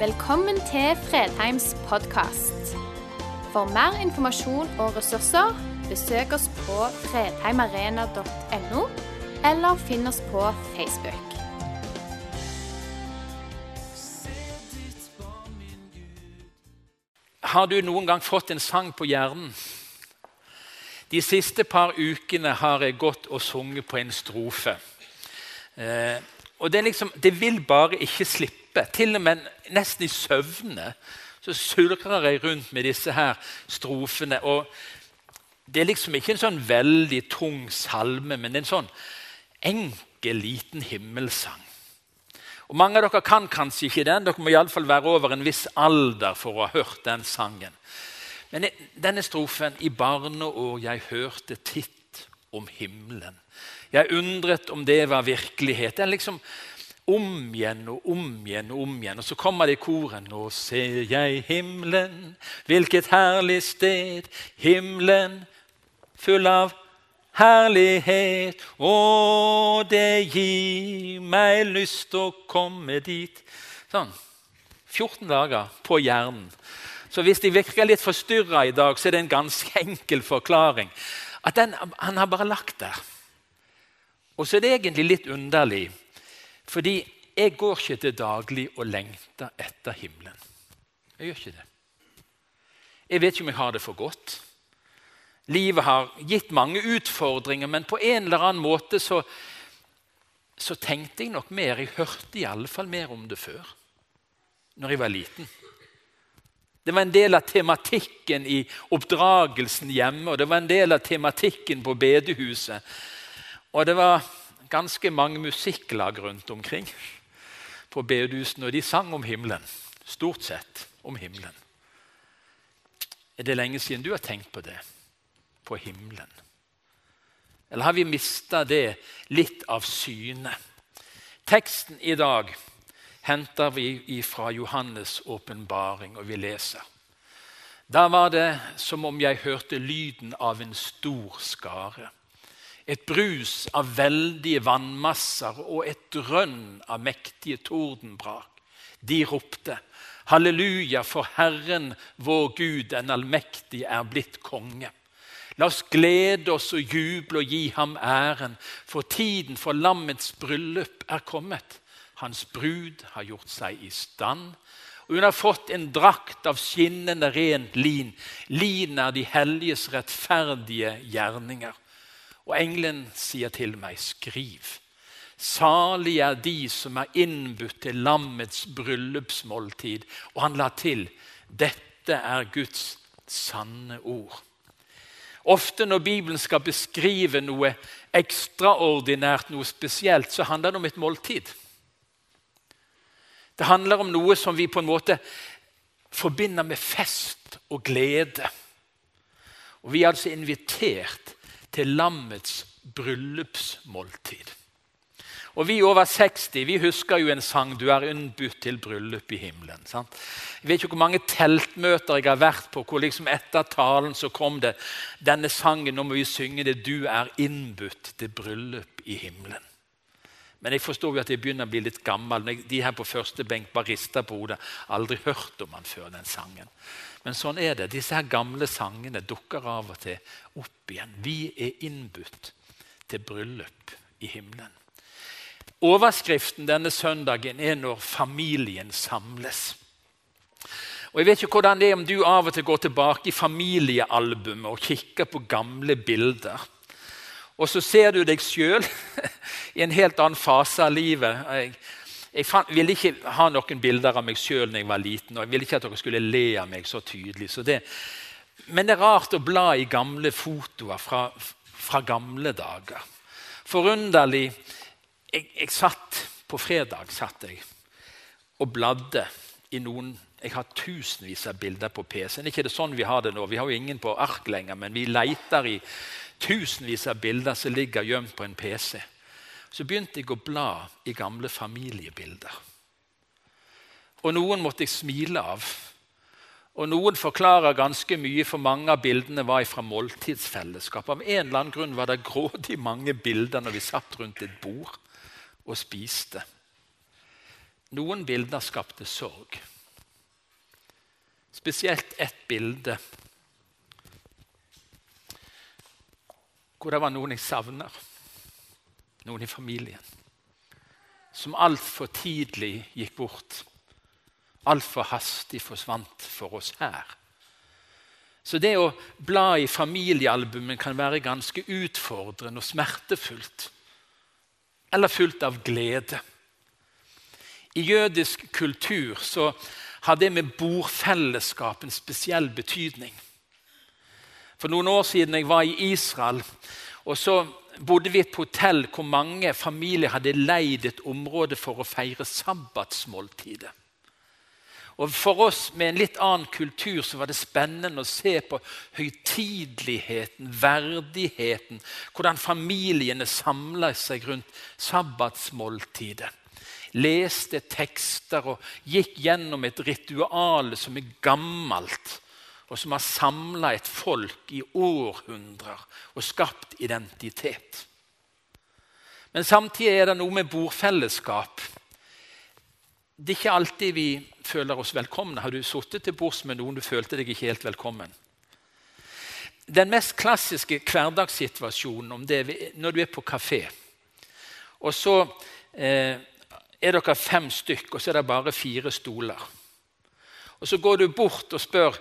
Velkommen til Fredheims podkast. For mer informasjon og ressurser, besøk oss på fredheimarena.no, eller finn oss på Facebook. Har du noen gang fått en sang på hjernen? De siste par ukene har jeg gått og sunget på en strofe. Eh, og det, liksom, det, vil bare ikke slippe. Til og med nesten i søvne så surrer jeg rundt med disse her strofene. og Det er liksom ikke en sånn veldig tung salme, men en sånn enkel, liten himmelsang. Og Mange av dere kan kanskje ikke den. Dere må iallfall være over en viss alder for å ha hørt den sangen. Men denne strofen I barneår jeg hørte titt om himmelen. Jeg undret om det var virkelighet. Er liksom om igjen og om igjen og om igjen. Og så kommer det i koren. Nå ser jeg himmelen, hvilket herlig sted. Himmelen full av herlighet, Å, det gir meg lyst å komme dit. Sånn. 14 dager på hjernen. Så hvis de virker litt forstyrra i dag, så er det en ganske enkel forklaring. At den, Han har bare lagt der. Og så er det egentlig litt underlig, fordi jeg går ikke til daglig og lengter etter himmelen. Jeg gjør ikke det. Jeg vet ikke om jeg har det for godt. Livet har gitt mange utfordringer, men på en eller annen måte så, så tenkte jeg nok mer. Jeg hørte i alle fall mer om det før, når jeg var liten. Det var en del av tematikken i oppdragelsen hjemme, og det var en del av tematikken på bedehuset. Og det var ganske mange musikklag rundt omkring på bedehusene, og de sang om himmelen. Stort sett om himmelen. Er det lenge siden du har tenkt på det? på himmelen? Eller har vi mista det litt av syne? Teksten i dag henter vi fra Johannes' åpenbaring, og vi leser. Da var det som om jeg hørte lyden av en stor skare. Et brus av veldige vannmasser og et drønn av mektige tordenbrak. De ropte, Halleluja, for Herren vår Gud, den allmektige, er blitt konge. La oss glede oss og juble og gi ham æren, for tiden for lammets bryllup er kommet. Hans brud har gjort seg i stand, og hun har fått en drakt av skinnende rent lin. Lin er de helliges rettferdige gjerninger. Og engelen sier til meg, skriv. Salig er de som er innbudt til lammets bryllupsmåltid. Og han la til, dette er Guds sanne ord. Ofte når Bibelen skal beskrive noe ekstraordinært, noe spesielt, så handler det om et måltid. Det handler om noe som vi på en måte forbinder med fest og glede. Og Vi er altså invitert til lammets bryllupsmåltid. Og Vi over 60 vi husker jo en sang 'Du er unnbudt til bryllup i himmelen'. Sant? Jeg vet ikke hvor mange teltmøter jeg har vært på hvor liksom etter talen så kom det denne sangen. Nå må vi synge det 'Du er innbudt til bryllup i himmelen'. Men jeg forstår jo at jeg begynner å bli litt gammel. De her på første benk bare rister på hodet. Aldri hørt om han før, den sangen. Men sånn er det. Disse her gamle sangene dukker av og til opp igjen. Vi er innbudt til bryllup i himmelen. Overskriften denne søndagen er 'Når familien samles'. Og Jeg vet ikke hvordan det er om du av og til går tilbake i familiealbumet og kikker på gamle bilder. Og så ser du deg sjøl i en helt annen fase av livet. Jeg, fant, ville ikke ha noen bilder av meg sjøl da jeg var liten, og jeg ville ikke at dere skulle le av meg så tydelig. Så det, men det er rart å bla i gamle fotoer fra, fra gamle dager. Forunderlig jeg, jeg, satt På fredag satt jeg og bladde i noen Jeg har tusenvis av bilder på PC-en. Ikke det sånn vi har det nå. Vi har jo ingen på ark lenger, men vi leter i tusenvis av bilder som ligger gjemt på en PC. Så begynte jeg å bla i gamle familiebilder. Og noen måtte jeg smile av. Og Noen forklarer ganske mye, for mange av bildene var fra måltidsfellesskap. Av en eller annen grunn var det grådig mange bilder når vi satt rundt et bord og spiste. Noen bilder skapte sorg. spesielt ett bilde hvor det var noen jeg savner. Noen i familien. Som altfor tidlig gikk bort. Altfor hastig forsvant for oss her. Så det å bla i familiealbumen kan være ganske utfordrende og smertefullt. Eller fullt av glede. I jødisk kultur så har det med bordfellesskap en spesiell betydning. For noen år siden jeg var i Israel, og så bodde vi et hotell hvor mange familier hadde leid et område for å feire sabbatsmåltidet. Og For oss med en litt annen kultur så var det spennende å se på høytideligheten, verdigheten, hvordan familiene samla seg rundt sabbatsmåltidet. Leste tekster og gikk gjennom et ritual som er gammelt og som har samla et folk i århundrer og skapt identitet. Men samtidig er det noe med bordfellesskap. Det er ikke alltid vi føler oss velkomne. Har du sittet til bords med noen du følte deg ikke helt velkommen? Den mest klassiske hverdagssituasjonen om det når du er på kafé. Og så eh, er dere fem stykk, og så er det bare fire stoler. Og Så går du bort og spør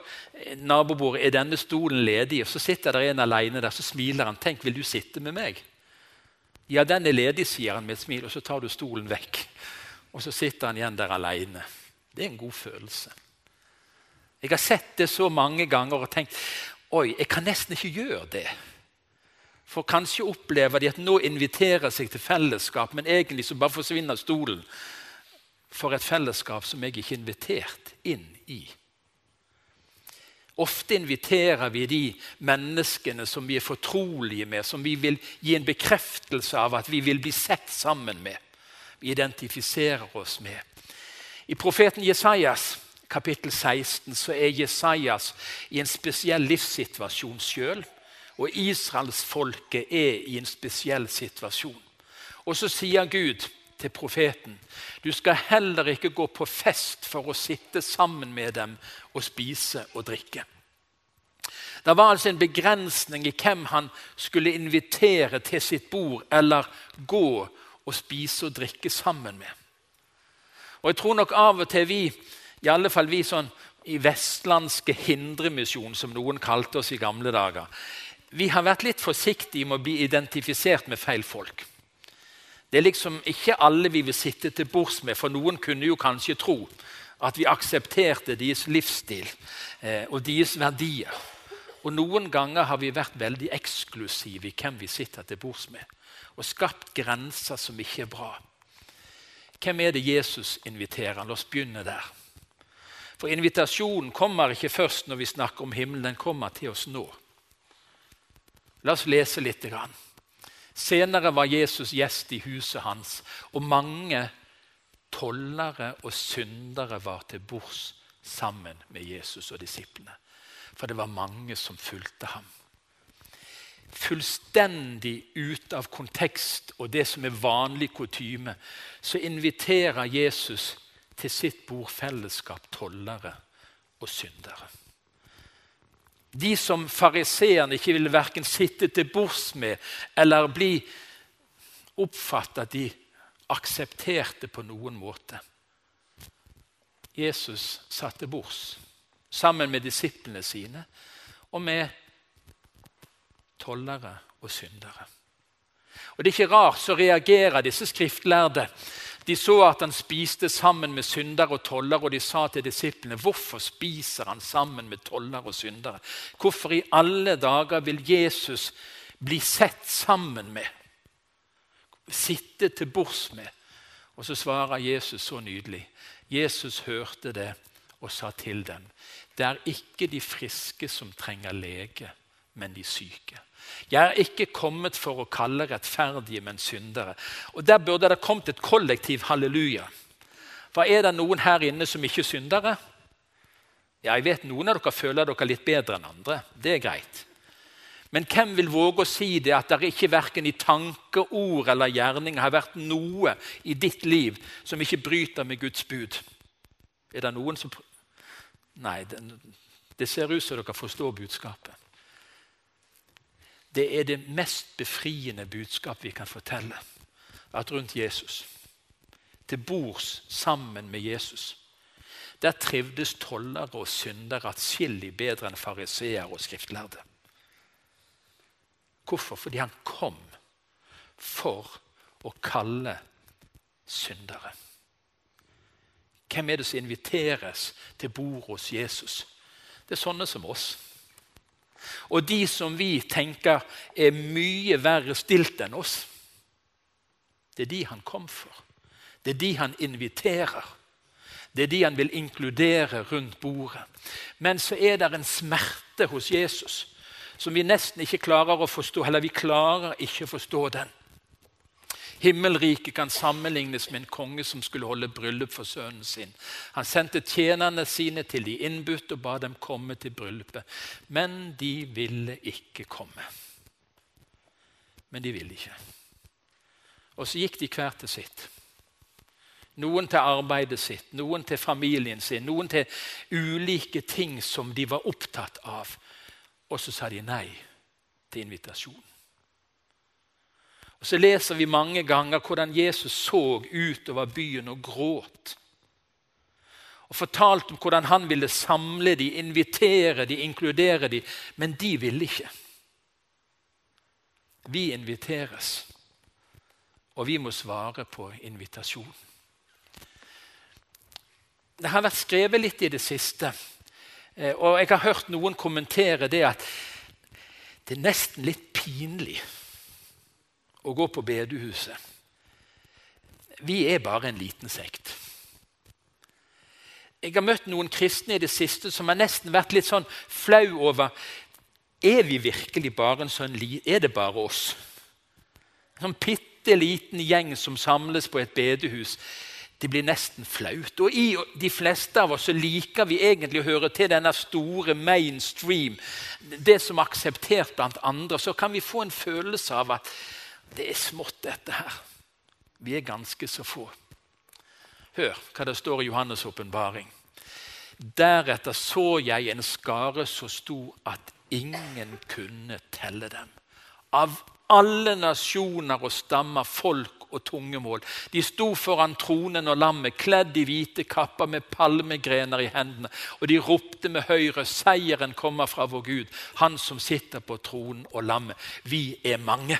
nabobordet er denne stolen ledig. og Så sitter det en alene der, så smiler han. 'Tenk, vil du sitte med meg?' 'Ja, den er ledig', sier han med et smil, og så tar du stolen vekk. Og så sitter han igjen der alene. Det er en god følelse. Jeg har sett det så mange ganger og tenkt oi, jeg kan nesten ikke gjøre det. For kanskje opplever de at nå inviterer seg til fellesskap, men egentlig så bare forsvinner stolen for et fellesskap som jeg ikke er invitert inn i. Ofte inviterer vi de menneskene som vi er fortrolige med, som vi vil gi en bekreftelse av at vi vil bli sett sammen med. Vi identifiserer oss med. I profeten Jesajas kapittel 16 så er Jesajas i en spesiell livssituasjon sjøl. Og israelsfolket er i en spesiell situasjon. Og så sier Gud til profeten. Du skal heller ikke gå på fest for å sitte sammen med dem og spise og drikke. Det var altså en begrensning i hvem han skulle invitere til sitt bord eller gå og spise og drikke sammen med. Og Jeg tror nok av og til vi, i alle fall vi sånn i vestlandske hindremisjon, som noen kalte oss i gamle dager, vi har vært litt forsiktige med å bli identifisert med feil folk. Det er liksom ikke alle vi vil sitte til bords med, for noen kunne jo kanskje tro at vi aksepterte deres livsstil eh, og deres verdier. Og Noen ganger har vi vært veldig eksklusive i hvem vi sitter til bords med, og skapt grenser som ikke er bra. Hvem er det Jesus inviterer? La oss begynne der. For invitasjonen kommer ikke først når vi snakker om himmelen, den kommer til oss nå. La oss lese litt. Grann. Senere var Jesus gjest i huset hans, og mange tollere og syndere var til bords sammen med Jesus og disiplene. For det var mange som fulgte ham. Fullstendig ute av kontekst og det som er vanlig kutyme, så inviterer Jesus til sitt bordfellesskap tollere og syndere. De som fariseerne ikke ville verken sitte til bords med eller bli oppfattet at de aksepterte på noen måte. Jesus satte bords sammen med disiplene sine og med tollere og syndere. Og Det er ikke rart så reagerer disse skriftlærde de så at han spiste sammen med syndere og tollere, og de sa til disiplene hvorfor spiser han sammen med tollere og syndere? Hvorfor i alle dager vil Jesus bli sett sammen med? Sitte til bords med? Og så svarer Jesus så nydelig. Jesus hørte det og sa til dem. Det er ikke de friske som trenger lege, men de syke. Jeg er ikke kommet for å kalle rettferdige, men syndere. Og Der burde det kommet et kollektiv halleluja. For er det noen her inne som ikke er syndere? Ja, jeg vet Noen av dere føler dere litt bedre enn andre. Det er greit. Men hvem vil våge å si det at det ikke verken i tanke, ord eller gjerning har vært noe i ditt liv som ikke bryter med Guds bud? Er det noen som Nei, det, det ser ut som dere forstår budskapet. Det er det mest befriende budskap vi kan fortelle. At rundt Jesus, til bords sammen med Jesus, der trivdes tollere og syndere atskillig bedre enn fariseere og skriftlærde. Hvorfor? Fordi han kom for å kalle syndere. Hvem er det som inviteres til bord hos Jesus? Det er sånne som oss. Og de som vi tenker er mye verre stilt enn oss. Det er de han kom for. Det er de han inviterer. Det er de han vil inkludere rundt bordet. Men så er det en smerte hos Jesus som vi nesten ikke klarer å forstå. Eller vi klarer ikke å forstå den. Himmelriket kan sammenlignes med en konge som skulle holde bryllup for sønnen sin. Han sendte tjenerne sine til de innbudte og ba dem komme til bryllupet. Men de ville ikke komme. Men de ville ikke. Og så gikk de hver til sitt. Noen til arbeidet sitt, noen til familien sin, noen til ulike ting som de var opptatt av. Og så sa de nei til invitasjonen. Og Så leser vi mange ganger hvordan Jesus så utover byen og gråt. Og fortalte om hvordan han ville samle de, invitere de, inkludere de, men de ville ikke. Vi inviteres, og vi må svare på invitasjon. Det har vært skrevet litt i det siste, eh, og jeg har hørt noen kommentere det at det er nesten litt pinlig å gå på bedehuset. Vi er bare en liten sekt. Jeg har møtt noen kristne i det siste som har nesten vært litt sånn flau over Er vi virkelig bare en sånn Er det bare oss? En sånn bitte liten gjeng som samles på et bedehus. Det blir nesten flaut. Og i de fleste av oss så liker vi egentlig å høre til denne store mainstream, det som er akseptert blant andre. Så kan vi få en følelse av at det er smått, dette her. Vi er ganske så få. Hør hva det står i Johannes' åpenbaring. Deretter så jeg en skare så stor at ingen kunne telle dem. Av alle nasjoner og stammer, folk og tungemål. De sto foran tronen og lammet, kledd i hvite kapper med palmegrener i hendene. Og de ropte med høyre, seieren kommer fra vår Gud, han som sitter på tronen og lammet. Vi er mange.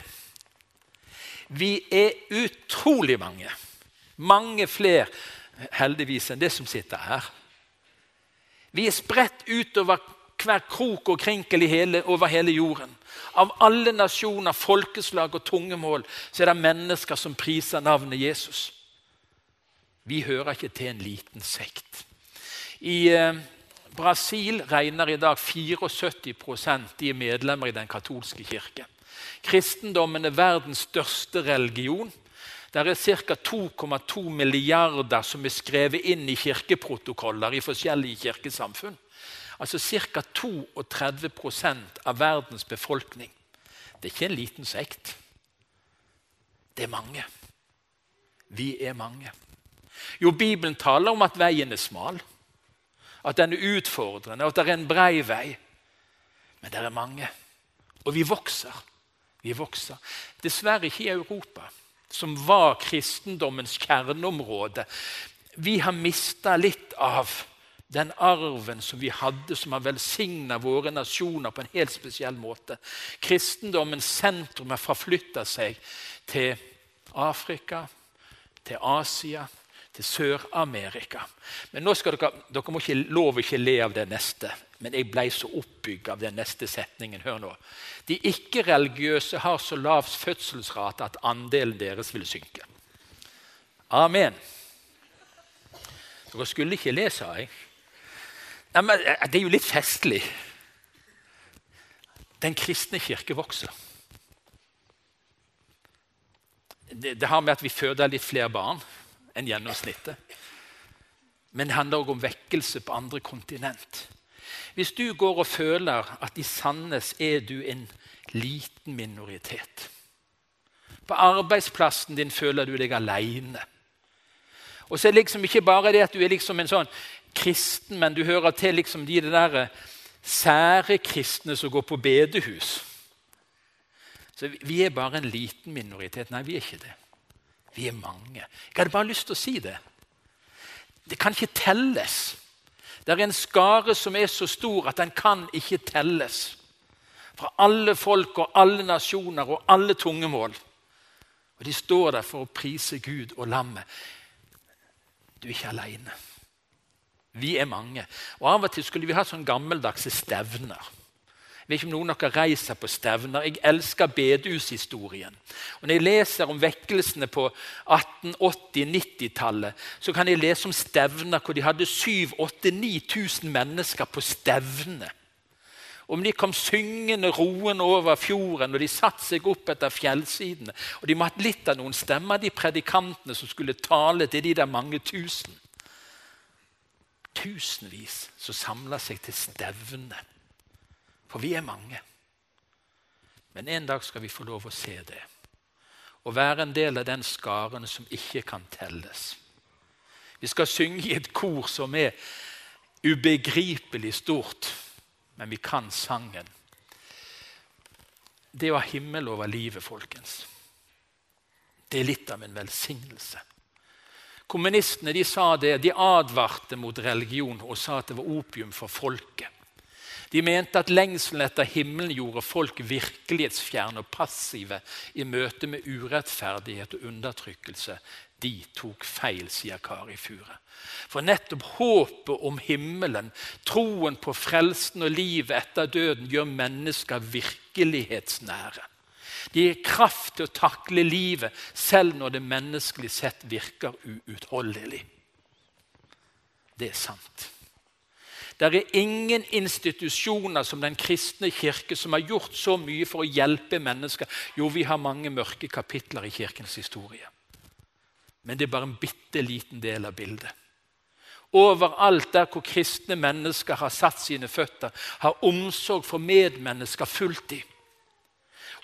Vi er utrolig mange. Mange flere heldigvis enn det som sitter her. Vi er spredt utover hver krok og krinkel hele, over hele jorden. Av alle nasjoner, folkeslag og tungemål så er det mennesker som priser navnet Jesus. Vi hører ikke til en liten sekt. I eh, Brasil regner i dag 74 de er medlemmer i den katolske kirke. Kristendommen er verdens største religion. Det er ca. 2,2 milliarder som er skrevet inn i kirkeprotokoller i forskjellige kirkesamfunn. Altså ca. 32% av verdens befolkning. Det er ikke en liten sekt. Det er mange. Vi er mange. Jo, Bibelen taler om at veien er smal, at den er utfordrende, at det er en brei vei. Men det er mange. Og vi vokser. Vi vokser. Dessverre ikke i Europa, som var kristendommens kjerneområde. Vi har mista litt av den arven som vi hadde, som har velsigna våre nasjoner på en helt spesiell måte. Kristendommens sentrum har forflytta seg til Afrika, til Asia, til Sør-Amerika. Men nå skal dere, dere må ikke love ikke le av det neste. Men jeg ble så oppbygd av den neste setningen. Hør nå. De ikke-religiøse har så lav fødselsrate at andelen deres vil synke. Amen. Dere skulle ikke le, sa jeg. Nei, men Det er jo litt festlig. Den kristne kirke vokser. Det, det har med at vi føder litt flere barn enn gjennomsnittet. Men det handler også om vekkelse på andre kontinent. Hvis du går og føler at i Sandnes er du en liten minoritet På arbeidsplassen din føler du deg aleine. Og så er det liksom ikke bare det at du er liksom en sånn kristen, men du hører til liksom de der sære kristne som går på bedehus. Så Vi er bare en liten minoritet. Nei, vi er ikke det. Vi er mange. Jeg hadde bare lyst til å si det. Det kan ikke telles. Det er en skare som er så stor at den kan ikke telles. Fra alle folk og alle nasjoner og alle tungemål. Og De står der for å prise Gud og lammet. Du er ikke aleine. Vi er mange. Og Av og til skulle vi ha sånn gammeldagse stevner. Vet ikke om noen av dere reiser på stevner. Jeg elsker bedehushistorien. Og Når jeg leser om vekkelsene på 1880-90-tallet, så kan jeg lese om stevner hvor de hadde 7000-9000 mennesker på stevne. Om de kom syngende, roende over fjorden, og de satte seg opp etter fjellsidene. Og de måtte litt av noen stemmer, de predikantene som skulle tale til de der mange tusen. Tusenvis som samla seg til stevne. For vi er mange. Men en dag skal vi få lov å se det. Og være en del av den skaren som ikke kan telles. Vi skal synge i et kor som er ubegripelig stort men vi kan sangen. Det å ha himmel over livet, folkens, det er litt av en velsignelse. Kommunistene de sa det, de advarte mot religion og sa at det var opium for folket. De mente at lengselen etter himmelen gjorde folk virkelighetsfjerne og passive i møte med urettferdighet og undertrykkelse. De tok feil, sier Kari Fure. For nettopp håpet om himmelen, troen på frelsen og livet etter døden, gjør mennesker virkelighetsnære. De gir kraft til å takle livet selv når det menneskelig sett virker uutholdelig. Det er sant. Det er ingen institusjoner som Den kristne kirke som har gjort så mye for å hjelpe mennesker. Jo, vi har mange mørke kapitler i kirkens historie. Men det er bare en bitte liten del av bildet. Overalt der hvor kristne mennesker har satt sine føtter, har omsorg for medmennesker fulgt dem.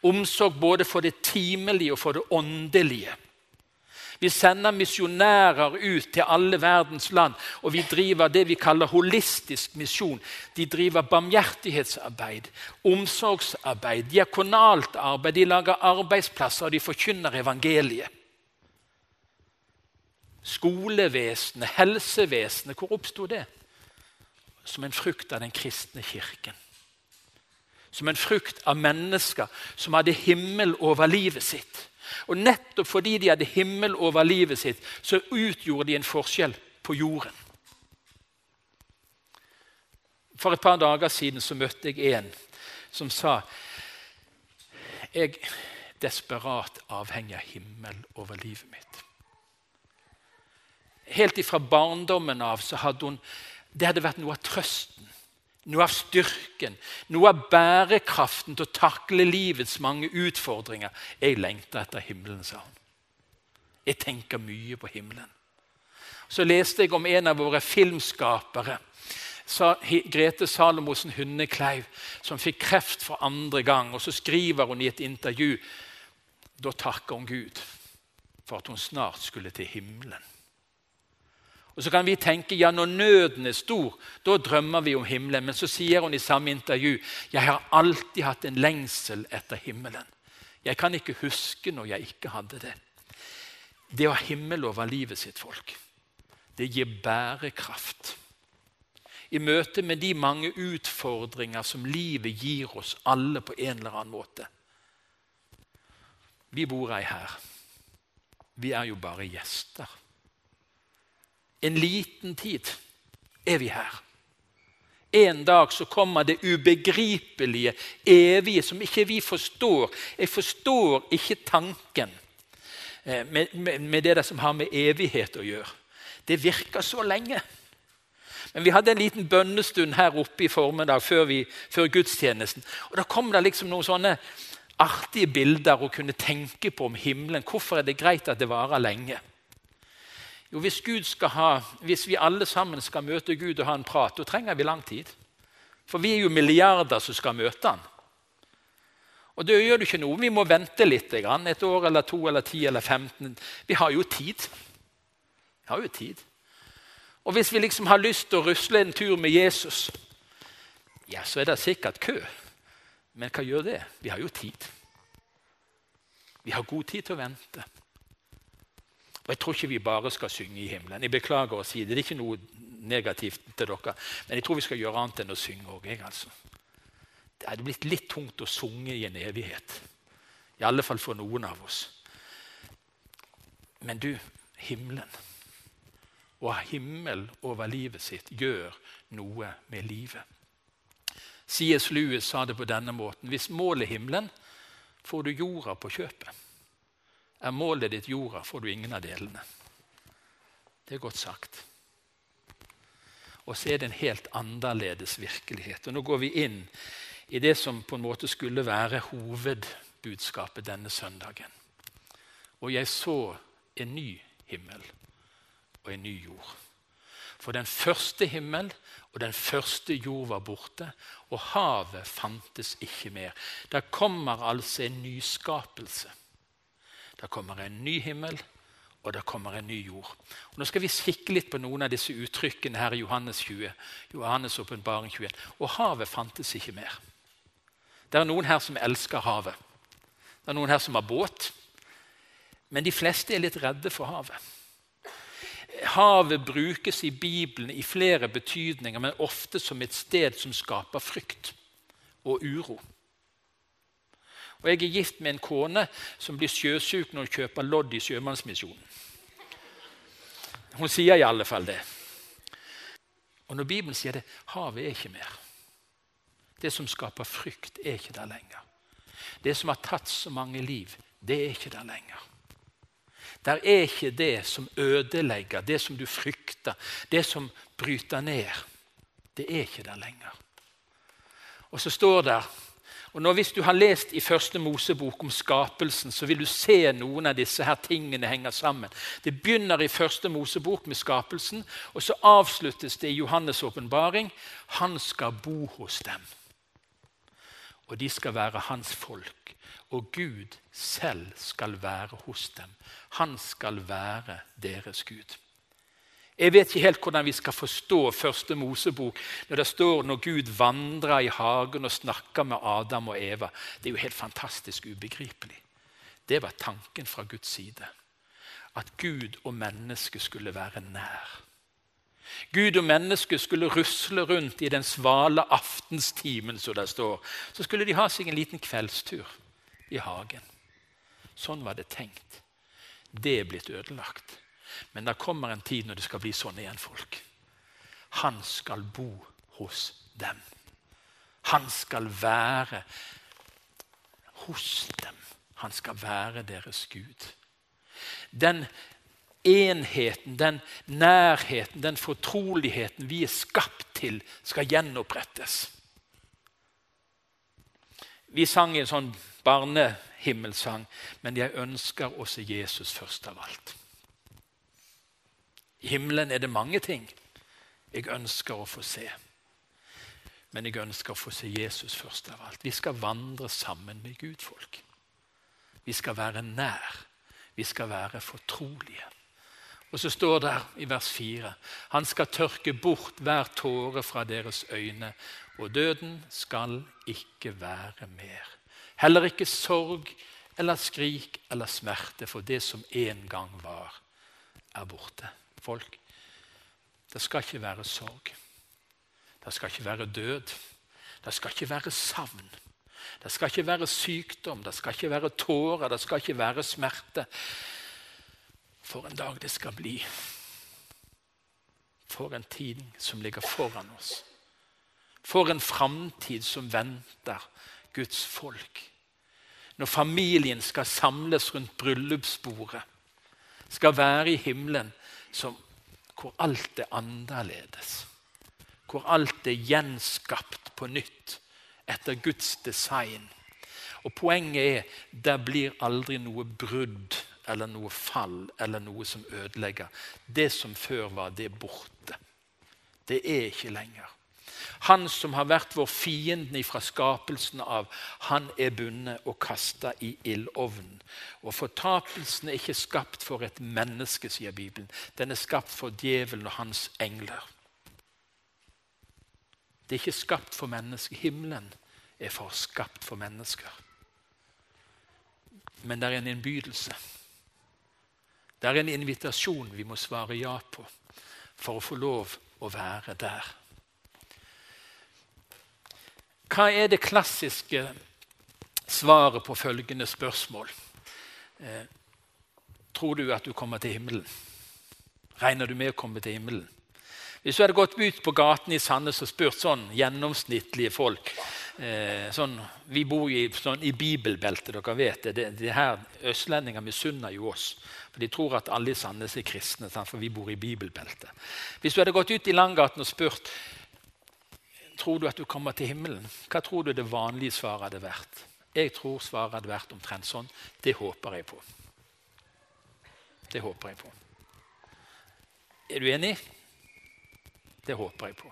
Omsorg både for det timelige og for det åndelige. Vi sender misjonærer ut til alle verdens land, og vi driver det vi kaller holistisk misjon. De driver barmhjertighetsarbeid, omsorgsarbeid, diakonalt arbeid. De lager arbeidsplasser, og de forkynner evangeliet skolevesenet, helsevesenet. Hvor oppsto det? Som en frukt av den kristne kirken. Som en frukt av mennesker som hadde himmel over livet sitt. Og Nettopp fordi de hadde himmel over livet sitt, så utgjorde de en forskjell på jorden. For et par dager siden så møtte jeg en som sa jeg er desperat avhengig av himmel over livet mitt. Helt ifra barndommen av så hadde hun det hadde vært noe av trøsten, noe av styrken, noe av bærekraften til å takle livets mange utfordringer. Jeg lengter etter himmelen, sa hun. Jeg tenker mye på himmelen. Så leste jeg om en av våre filmskapere, Grete Salomosen Hundekleiv, som fikk kreft for andre gang. Og Så skriver hun i et intervju da takker hun Gud for at hun snart skulle til himmelen. Og Så kan vi tenke ja, når nøden er stor, da drømmer vi om himmelen. Men så sier hun i samme intervju jeg har alltid hatt en lengsel etter himmelen. Jeg kan ikke huske når jeg ikke hadde det. Det å ha himmel over livet sitt, folk, det gir bærekraft. I møte med de mange utfordringer som livet gir oss alle på en eller annen måte. Vi bor ei her. Vi er jo bare gjester. En liten tid er vi her. En dag så kommer det ubegripelige, evige, som ikke vi forstår. Jeg forstår ikke tanken eh, med, med, med det som har med evighet å gjøre. Det virker så lenge. Men vi hadde en liten bønnestund her oppe i formiddag før, vi, før gudstjenesten. Og Da kom det liksom noen sånne artige bilder å kunne tenke på om himmelen. Hvorfor er det greit at det varer lenge? Jo, hvis, ha, hvis, vi alle sammen skal møte Gud og ha en prat, da trenger vi lang tid. For vi er jo milliarder som skal møte han. Og da gjør det ikke noe. Vi må vente litt. Et år eller to eller ti eller 15. Vi har jo tid. Vi har jo tid. Og hvis vi liksom har lyst til å rusle en tur med Jesus, ja, så er det sikkert kø. Men hva gjør det? Vi har jo tid. Vi har god tid til å vente. Og Jeg tror ikke vi bare skal synge i himmelen. Jeg beklager å si det. Det er ikke noe negativt til dere. Men jeg tror vi skal gjøre annet enn å synge òg. Altså. Det hadde blitt litt tungt å synge i en evighet. I alle fall for noen av oss. Men du, himmelen ha himmel over livet sitt gjør noe med livet. C.S. Lewis sa det på denne måten. Hvis målet er himmelen, får du jorda på kjøpet. Er målet ditt jorda, får du ingen av delene. Det er godt sagt. Og så er det en helt annerledes virkelighet. Og Nå går vi inn i det som på en måte skulle være hovedbudskapet denne søndagen. Og jeg så en ny himmel og en ny jord. For den første himmel og den første jord var borte, og havet fantes ikke mer. Der kommer altså en nyskapelse. Der kommer en ny himmel, og det kommer en ny jord. Og nå skal vi kikke litt på noen av disse uttrykkene her i Johannes 20. Johannes åpenbaring 21. Og havet fantes ikke mer. Det er noen her som elsker havet. Det er noen her som har båt. Men de fleste er litt redde for havet. Havet brukes i Bibelen i flere betydninger, men ofte som et sted som skaper frykt og uro. Og Jeg er gift med en kone som blir sjøsyk når hun kjøper lodd i Sjømannsmisjonen. Hun sier i alle fall det. Og Når Bibelen sier det havet er ikke mer. Det som skaper frykt, er ikke der lenger. Det som har tatt så mange liv, det er ikke der lenger. Der er ikke det som ødelegger, det som du frykter, det som bryter ned. Det er ikke der lenger. Og så står det og nå Hvis du har lest i første Mosebok om skapelsen, så vil du se noen av disse her tingene henger sammen. Det begynner i første Mosebok med skapelsen, og så avsluttes det i Johannes' åpenbaring. Han skal bo hos dem, og de skal være hans folk og Gud selv skal være hos dem. Han skal være deres Gud. Jeg vet ikke helt hvordan vi skal forstå første Mosebok når det står når Gud vandrer i hagen og snakker med Adam og Eva. Det er jo helt fantastisk ubegripelig. Det var tanken fra Guds side. At Gud og mennesket skulle være nær. Gud og mennesket skulle rusle rundt i den svale aftenstimen, som det står. Så skulle de ha seg en liten kveldstur i hagen. Sånn var det tenkt. Det er blitt ødelagt. Men det kommer en tid når det skal bli sånn igjen, folk. Han skal bo hos dem. Han skal være hos dem. Han skal være deres Gud. Den enheten, den nærheten, den fortroligheten vi er skapt til, skal gjenopprettes. Vi sang en sånn barnehimmelsang, men jeg ønsker også Jesus først av alt. I himmelen er det mange ting jeg ønsker å få se. Men jeg ønsker å få se Jesus først av alt. Vi skal vandre sammen med Gud, folk. Vi skal være nær. Vi skal være fortrolige. Og så står det i vers 4.: Han skal tørke bort hver tåre fra deres øyne, og døden skal ikke være mer. Heller ikke sorg eller skrik eller smerte, for det som en gang var, er borte. Folk, det skal ikke være sorg. Det skal ikke være død. Det skal ikke være savn. Det skal ikke være sykdom, det skal ikke være tårer, det skal ikke være smerte. For en dag det skal bli. For en tid som ligger foran oss. For en framtid som venter Guds folk. Når familien skal samles rundt bryllupsbordet, skal være i himmelen som, hvor alt er annerledes. Hvor alt er gjenskapt på nytt etter Guds design. Og Poenget er det blir aldri noe brudd eller noe fall eller noe som ødelegger. Det som før var, det er borte. Det er ikke lenger. Han som har vært vår fiende fra skapelsen av, han er bundet og kasta i ildovnen. Og fortapelsen er ikke skapt for et menneske, sier Bibelen. Den er skapt for djevelen og hans engler. Det er ikke skapt for mennesker. Himmelen er for skapt for mennesker. Men det er en innbydelse. Det er en invitasjon vi må svare ja på for å få lov å være der. Hva er det klassiske svaret på følgende spørsmål? Eh, tror du at du kommer til himmelen? Regner du med å komme til himmelen? Hvis du hadde gått ut på gaten i Sandnes og spurt sånn gjennomsnittlige folk eh, sånn, Vi bor i, sånn, i bibelbeltet, dere vet det. det, det her Østlendinger misunner jo oss. For De tror at alle i Sandnes er kristne, for vi bor i bibelbeltet. Hvis du hadde gått ut i Langgaten og spurt tror du at du kommer til himmelen, hva tror du det vanlige svaret hadde vært? Jeg tror svaret hadde vært omtrent sånn. Det håper jeg på. Det håper jeg på. Er du enig? Det håper jeg på.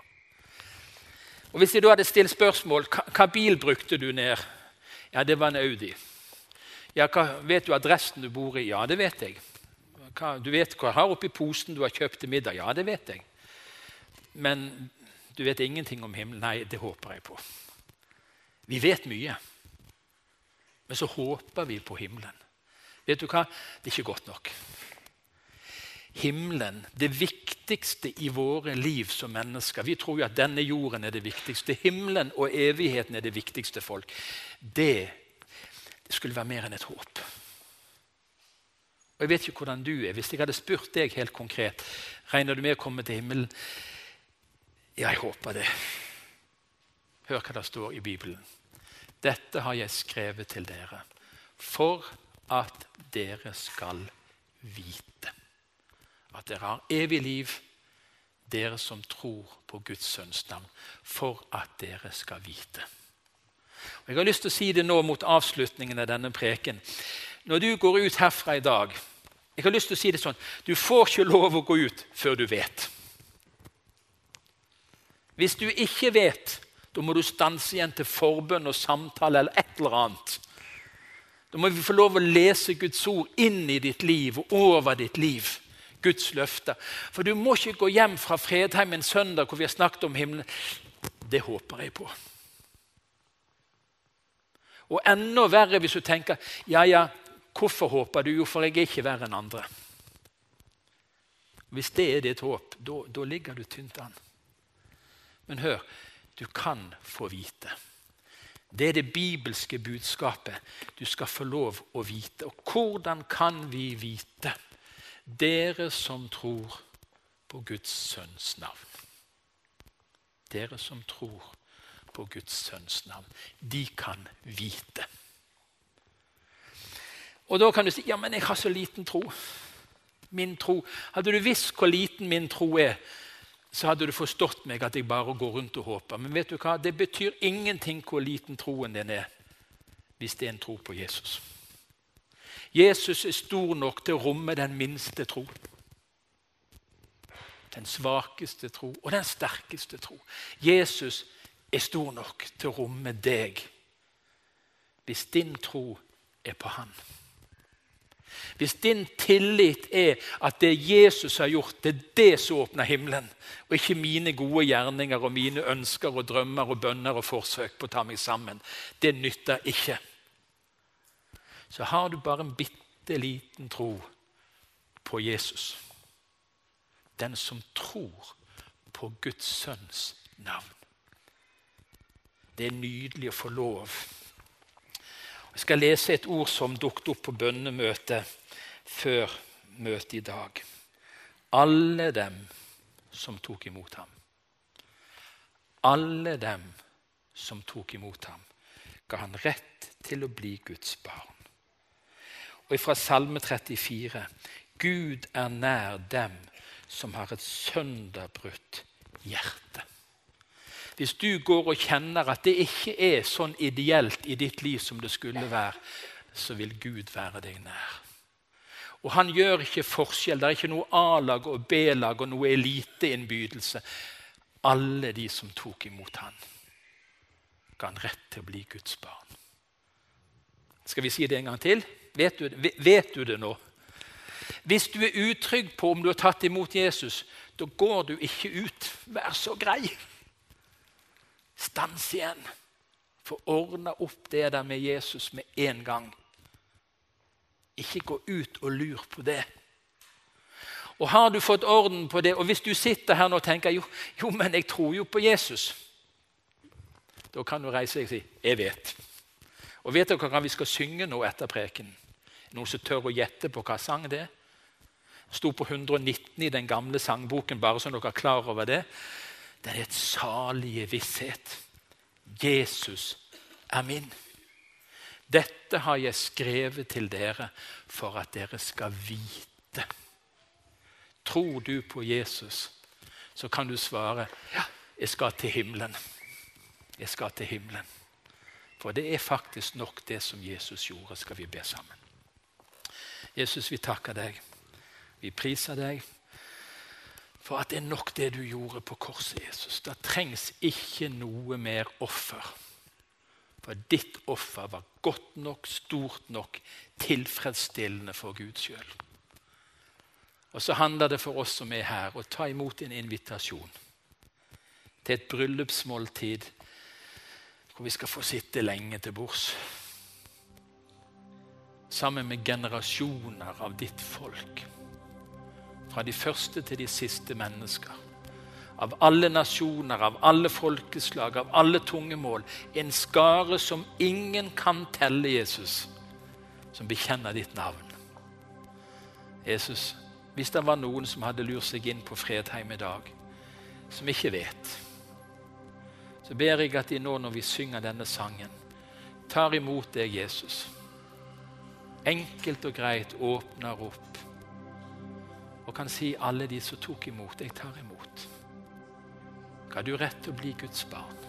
Og Hvis jeg da hadde stilt spørsmål hva bil brukte du ned? Ja, det var en Audi. Ja, hva, Vet du adressen du bor i? Ja, det vet jeg hva, du vet hva jeg har oppi posen du har kjøpt til middag. Ja, det vet jeg. Men du vet ingenting om himmelen. Nei, det håper jeg på. Vi vet mye, men så håper vi på himmelen. Vet du hva? Det er ikke godt nok. Himmelen, det viktigste i våre liv som mennesker Vi tror jo at denne jorden er det viktigste. Himmelen og evigheten er det viktigste folk. Det, det skulle være mer enn et håp. Og Jeg vet ikke hvordan du er. Hvis jeg hadde spurt deg helt konkret regner du med å komme til himmelen, jeg håper det. Hør hva det står i Bibelen. Dette har jeg skrevet til dere for at dere skal vite at dere har evig liv, dere som tror på Guds sønns navn, for at dere skal vite. Og jeg har lyst til å si det nå mot avslutningen av denne preken. Når du går ut herfra i dag Jeg har lyst til å si det sånn Du får ikke lov å gå ut før du vet. Hvis du ikke vet, da må du stanse igjen til forbønn og samtale eller et eller annet. Da må vi få lov å lese Guds ord inn i ditt liv og over ditt liv. Guds løfte. For du må ikke gå hjem fra Fredheim en søndag hvor vi har snakket om himmelen. Det håper jeg på. Og enda verre hvis du tenker ja, ja, Hvorfor håper du? Jo, for jeg er ikke verre enn andre. Hvis det er ditt håp, da ligger du tynt an. Men hør, du kan få vite. Det er det bibelske budskapet du skal få lov å vite. Og hvordan kan vi vite? Dere som tror på Guds sønns navn. Dere som tror på Guds sønns navn. De kan vite. Og da kan du si ja, men jeg har så liten tro. Min tro. Hadde du visst hvor liten min tro er, så hadde du forstått meg at jeg bare går rundt og håper. Men vet du hva? det betyr ingenting hvor liten troen din er, hvis det er en tro på Jesus. Jesus er stor nok til å romme den minste tro. Den svakeste tro og den sterkeste tro. Jesus er stor nok til å romme deg hvis din tro er på Han. Hvis din tillit er at det Jesus har gjort, det er det som åpner himmelen, og ikke mine gode gjerninger og mine ønsker og drømmer og bønner og forsøk på å ta meg sammen, det nytter ikke. Så har du bare en bitte liten tro på Jesus. Den som tror på Guds sønns navn. Det er nydelig å få lov jeg skal lese et ord som dukket opp på bønnemøtet før møtet i dag. Alle dem som tok imot ham. Alle dem som tok imot ham, ga han rett til å bli Guds barn. Og fra Salme 34.: Gud er nær dem som har et sønderbrutt hjerte. Hvis du går og kjenner at det ikke er sånn ideelt i ditt liv som det skulle være, så vil Gud være deg nær. Og Han gjør ikke forskjell. Det er ikke noe A-lag og B-lag og noe eliteinnbydelse. alle de som tok imot han, ga han rett til å bli Guds barn. Skal vi si det en gang til? Vet du, vet du det nå? Hvis du er utrygg på om du har tatt imot Jesus, da går du ikke ut. Vær så grei. Stans igjen. Få ordna opp det der med Jesus med en gang. Ikke gå ut og lur på det. Og har du fått orden på det, og hvis du sitter her nå og tenker jo, jo, men jeg tror jo på Jesus, da kan du reise deg og si 'Jeg vet'. Og vet dere hva vi skal synge nå etter preken? Noen som tør å gjette på hva sang det er? sto på 119 i den gamle sangboken, bare så dere er klar over det. Det er et salige visshet. Jesus er min. Dette har jeg skrevet til dere for at dere skal vite. Tror du på Jesus, så kan du svare ja, jeg skal til himmelen. Jeg skal til himmelen. For det er faktisk nok det som Jesus gjorde, skal vi be sammen. Jesus, vi takker deg. Vi priser deg for at det er nok det du gjorde på korset, Jesus. Det trengs ikke noe mer offer. For ditt offer var godt nok, stort nok, tilfredsstillende for Gud sjøl. Og så handler det for oss som er her, å ta imot en invitasjon til et bryllupsmåltid hvor vi skal få sitte lenge til bords. Sammen med generasjoner av ditt folk fra de første til de siste mennesker. Av alle nasjoner, av alle folkeslag, av alle tungemål. En skare som ingen kan telle, Jesus, som bekjenner ditt navn. Jesus, hvis det var noen som hadde lurt seg inn på Fredheim i dag, som ikke vet, så ber jeg at de nå når vi synger denne sangen, tar imot deg, Jesus. Enkelt og greit åpner opp og kan si alle de som tok imot, jeg tar imot. Ga du rett til å bli Guds barn.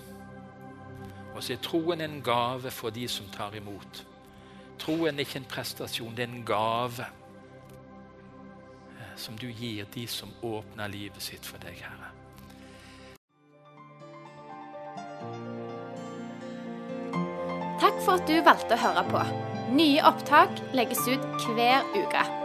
Og så er troen en gave for de som tar imot. Troen er ikke en prestasjon, det er en gave eh, som du gir de som åpner livet sitt for deg, Herre. Takk for at du valgte å høre på. Nye opptak legges ut hver uke.